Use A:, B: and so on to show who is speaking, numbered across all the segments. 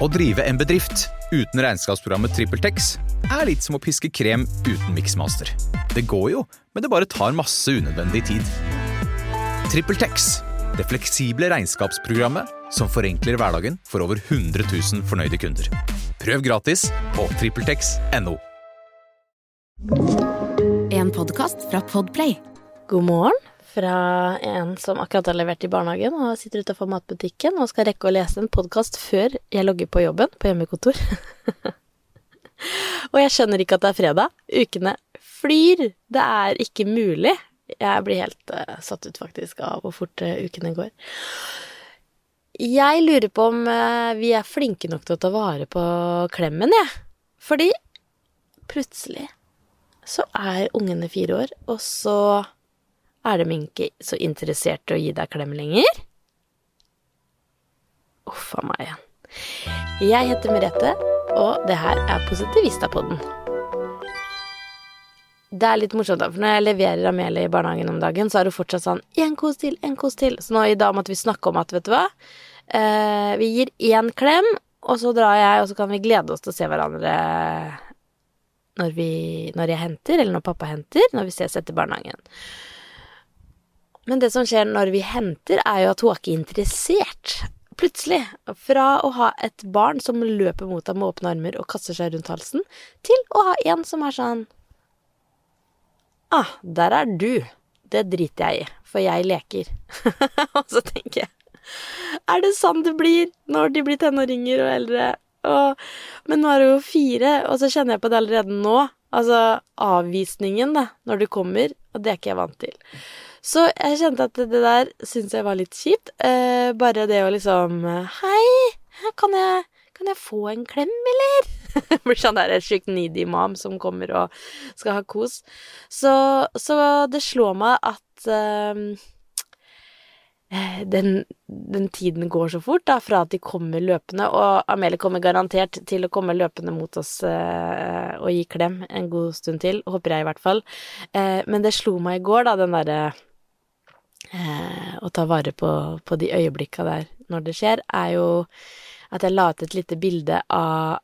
A: Å drive en bedrift uten regnskapsprogrammet TrippelTex er litt som å piske krem uten miksmaster. Det går jo, men det bare tar masse unødvendig tid. TrippelTex, det fleksible regnskapsprogrammet som forenkler hverdagen for over 100 000 fornøyde kunder. Prøv gratis på TrippelTex.no.
B: En podkast fra Podplay.
C: God morgen fra en som akkurat har levert i barnehagen og sitter utafor matbutikken og skal rekke å lese en podkast før jeg logger på jobben på hjemmekontor. og jeg skjønner ikke at det er fredag. Ukene flyr. Det er ikke mulig. Jeg blir helt uh, satt ut faktisk av hvor fort uh, ukene går. Jeg lurer på om uh, vi er flinke nok til å ta vare på klemmen, jeg. Fordi plutselig så er ungene fire år, og så er de ikke så interessert i å gi deg klem lenger. Uff a meg igjen. Jeg heter Merete, og det her er Positivistapodden. Det er litt morsomt, da, for når jeg leverer Amelie i barnehagen om dagen, så er hun fortsatt sånn én kos til, én kos til. Så nå i dag måtte vi snakke om at, vet du hva, eh, vi gir én klem, og så drar jeg, og så kan vi glede oss til å se hverandre når, vi, når jeg henter, eller når pappa henter, når vi ses etter barnehagen. Men det som skjer når vi henter, er jo at hun er ikke interessert. Plutselig. Fra å ha et barn som løper mot deg med åpne armer og kaster seg rundt halsen, til å ha en som er sånn Ah, der er du. Det driter jeg i, for jeg leker. og så tenker jeg Er det sånn det blir når de blir tenåringer og eldre? Og, men nå er hun jo fire, og så kjenner jeg på det allerede nå. Altså avvisningen, da, når du kommer, og det er ikke jeg vant til. Så jeg kjente at det der syntes jeg var litt kjipt. Eh, bare det å liksom Hei, kan jeg, kan jeg få en klem, eller? Blir sånn der sjukt needy mom som kommer og skal ha kos. Så, så det slår meg at eh, den, den, tiden går så fort, da, fra at de kommer løpende, og Amelie kommer garantert til å komme løpende mot oss eh, og gi klem en god stund til, håper jeg i hvert fall. Eh, men det slo meg i går, da, den derre Å ta vare på, på de øyeblikka der når det skjer, er jo at jeg la ut et lite bilde av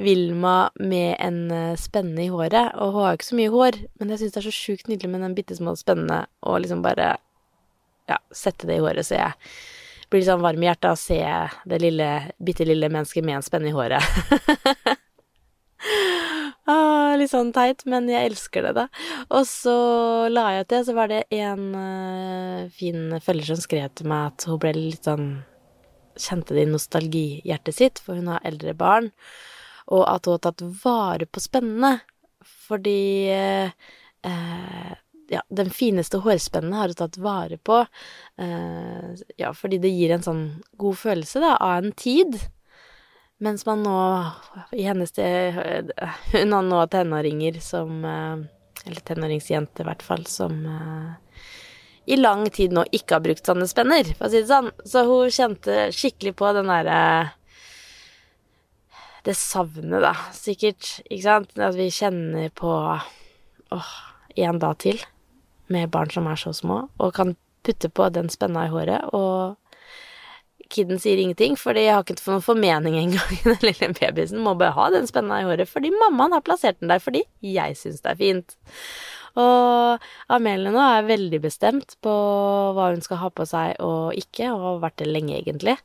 C: Vilma med en eh, spenne i håret, og hun har jo ikke så mye hår, men jeg syns det er så sjukt nydelig med den bitte små spennene, og liksom bare ja, sette det i håret, så jeg blir litt sånn varm i hjertet av å se det lille, bitte lille mennesket med en spenne i håret. ah, litt sånn teit, men jeg elsker det, da. Og så la jeg til, så var det en uh, fin følger som skrev til meg at hun ble litt sånn Kjente det i nostalgihjertet sitt, for hun har eldre barn, og at hun har tatt vare på spennene. Fordi uh, ja, den fineste hårspennen har hun tatt vare på. Eh, ja, fordi det gir en sånn god følelse, da, av en tid. Mens man nå, i hennes sted Hun har nå tenåringer som eh, Eller tenåringsjente, i hvert fall, som eh, i lang tid nå ikke har brukt sånne spenner, for å si det sånn. Så hun kjente skikkelig på den derre Det savnet, da, sikkert, ikke sant? At vi kjenner på åh, en dag til med barn som er så små, og kan putte på den spenna i håret, og kiden sier ingenting, fordi jeg har ikke fått noen formening engang. Den lille babysen må bare ha den spenna i håret fordi mammaen har plassert den der fordi jeg syns det er fint. Og Amelie nå er veldig bestemt på hva hun skal ha på seg og ikke, og har vært det lenge, egentlig.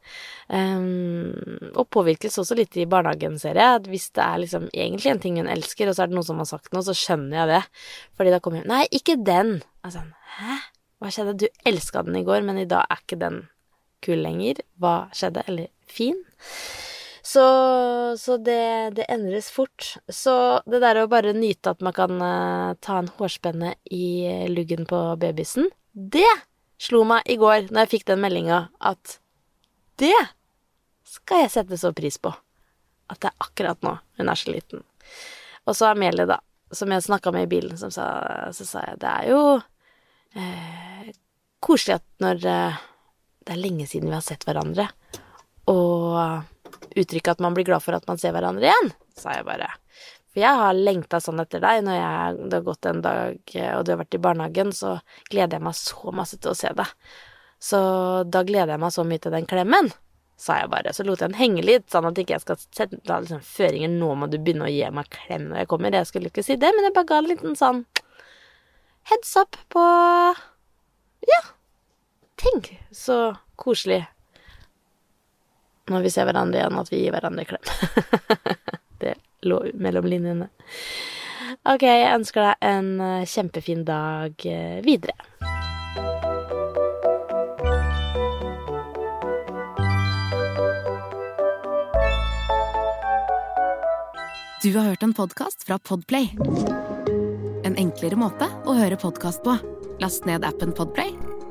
C: Um, og påvirkes også litt i barnehagen, ser jeg. At hvis det er liksom egentlig en ting hun elsker, og så er det noen som har sagt noe, så skjønner jeg det. Fordi da kommer hun Nei, ikke den. Altså, hæ? Hva skjedde? Du elska den i går, men i dag er ikke den kul lenger. Hva skjedde? Eller fin? Så, så det, det, endres fort. Så det der å bare nyte at man kan uh, ta en hårspenne i luggen på babysen, det slo meg i går når jeg fikk den meldinga at det skal jeg sette så pris på. At det er akkurat nå hun er så liten. Og så Amelie, da, som jeg snakka med i bilen, som sa, så sa jeg det er jo eh, koselig at når eh, det er lenge siden vi har sett hverandre, og uttrykket at man blir glad for at man ser hverandre igjen, sa jeg bare. For jeg har lengta sånn etter deg. Når jeg, det har gått en dag, og du har vært i barnehagen, så gleder jeg meg så masse til å se deg. Så da gleder jeg meg så mye til den klemmen. sa jeg bare. Så lot jeg den henge litt, sånn at ikke jeg skal sette da liksom føringer 'Nå må du begynne å gi meg klem når jeg kommer'. Jeg skulle ikke si det, men jeg bare ga en liten sånn heads up på Ja, tenk så koselig når vi ser hverandre igjen, at vi gir hverandre klem. det lå mellom linjene. Ok, jeg ønsker deg en eh, kjempefin dag eh, videre.
B: Du har hørt en podkast fra Podplay. En enklere måte å høre podkast på. Last ned appen Podplay,